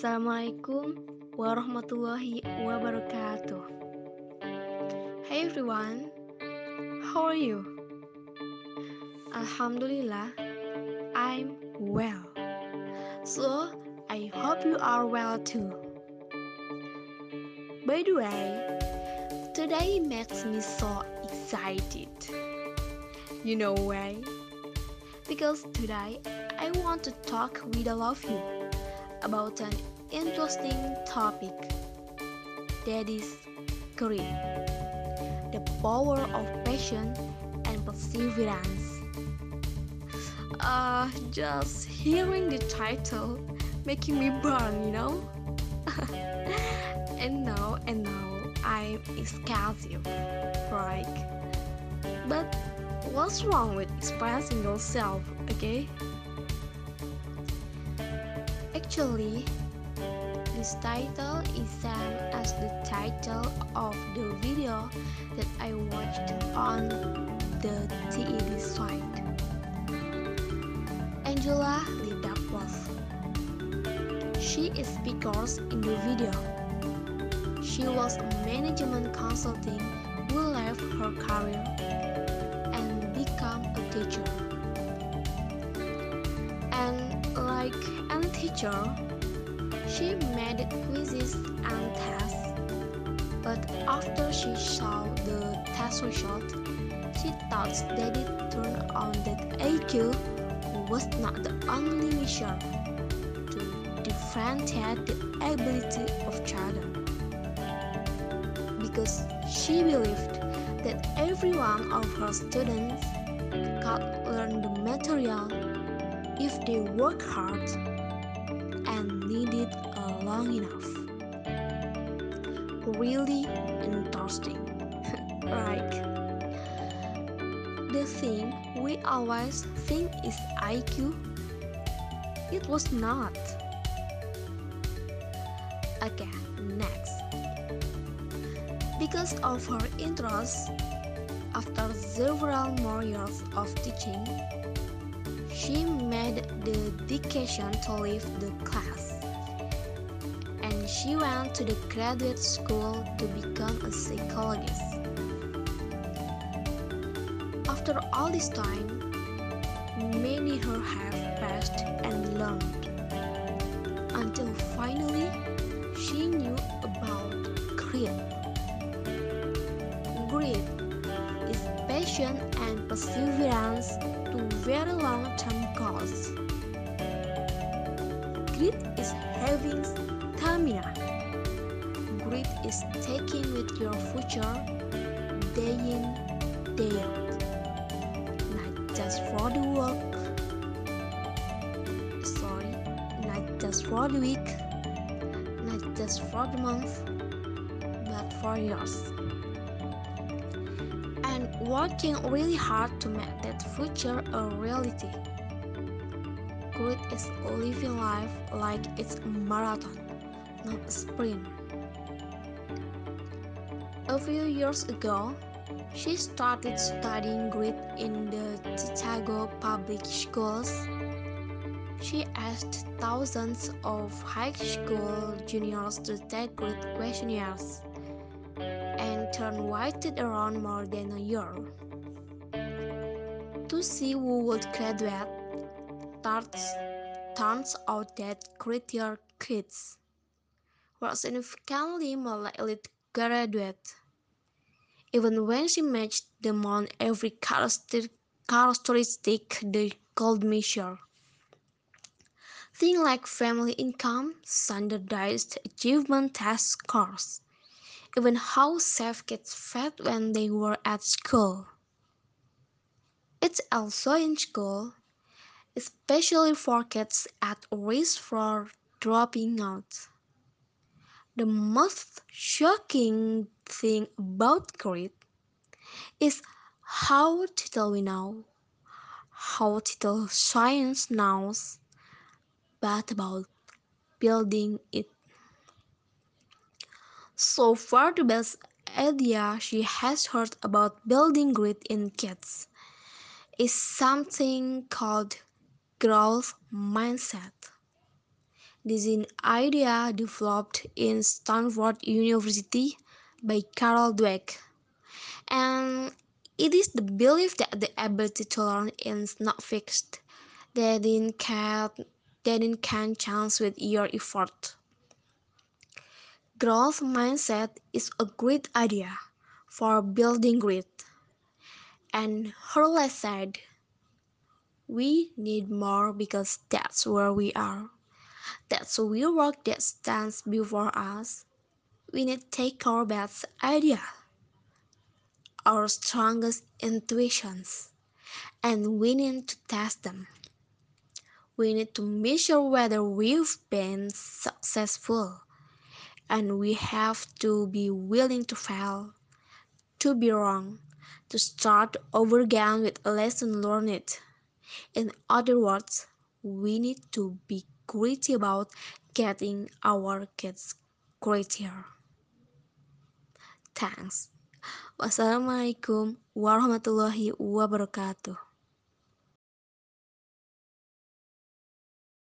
Assalamualaikum warahmatullahi wabarakatuh. Hey everyone, how are you? Alhamdulillah, I'm well. So, I hope you are well too. By the way, today makes me so excited. You know why? Because today I want to talk with all of you about an interesting topic that is grit, the power of passion and perseverance. Uh, just hearing the title making me burn, you know? and now, and now, I'm expressive, right? But what's wrong with expressing yourself, okay? Actually, this title is same as the title of the video that I watched on the TED site. Angela Duckworth. She is speakers in the video. She was a management consulting who left her career and become a teacher. And like teacher, she made quizzes and tests. But after she saw the test result, she thought that it turned out that IQ was not the only measure to differentiate the ability of children. Because she believed that every one of her students could learn the material if they work hard long enough. Really interesting, right? The thing we always think is IQ, it was not. Okay, next. Because of her interest, after several more years of teaching, she made the decision to leave the class. And she went to the graduate school to become a psychologist. After all this time, many her have passed and learned until finally she knew about grit. Grit is passion and perseverance to very long-term goals. Grit is having stamina. Grit is taking with your future day in, day out. Not just for the work, sorry, not just for the week, not just for the month, but for years and working really hard to make that future a reality. Grit is living life like it's a marathon, not a sprint. A few years ago, she started studying grit in the Chicago public schools. She asked thousands of high school juniors to take grit questionnaires and turn waited around more than a year to see who would graduate. Turns, turns out that critical kids were significantly more likely to graduate. Even when she matched them on every characteristic they could measure. Things like family income, standardized achievement test scores, even how safe kids felt when they were at school. It's also in school, especially for kids at risk for dropping out. The most shocking thing about grit is how little we know, how little science knows, but about building it. So far, the best idea she has heard about building grit in kids is something called growth mindset. This is an idea developed in Stanford University by Carol Dweck, and it is the belief that the ability to learn is not fixed, that it can, change with your effort. Growth mindset is a great idea for building grit. And Hurley said, We need more because that's where we are. That's the real work that stands before us. We need to take our best idea, our strongest intuitions, and we need to test them. We need to measure whether we've been successful and we have to be willing to fail, to be wrong, to start over again with a lesson learned. In other words, we need to be gritty about getting our kids grittier. Thanks. Wassalamualaikum warahmatullahi wabarakatuh.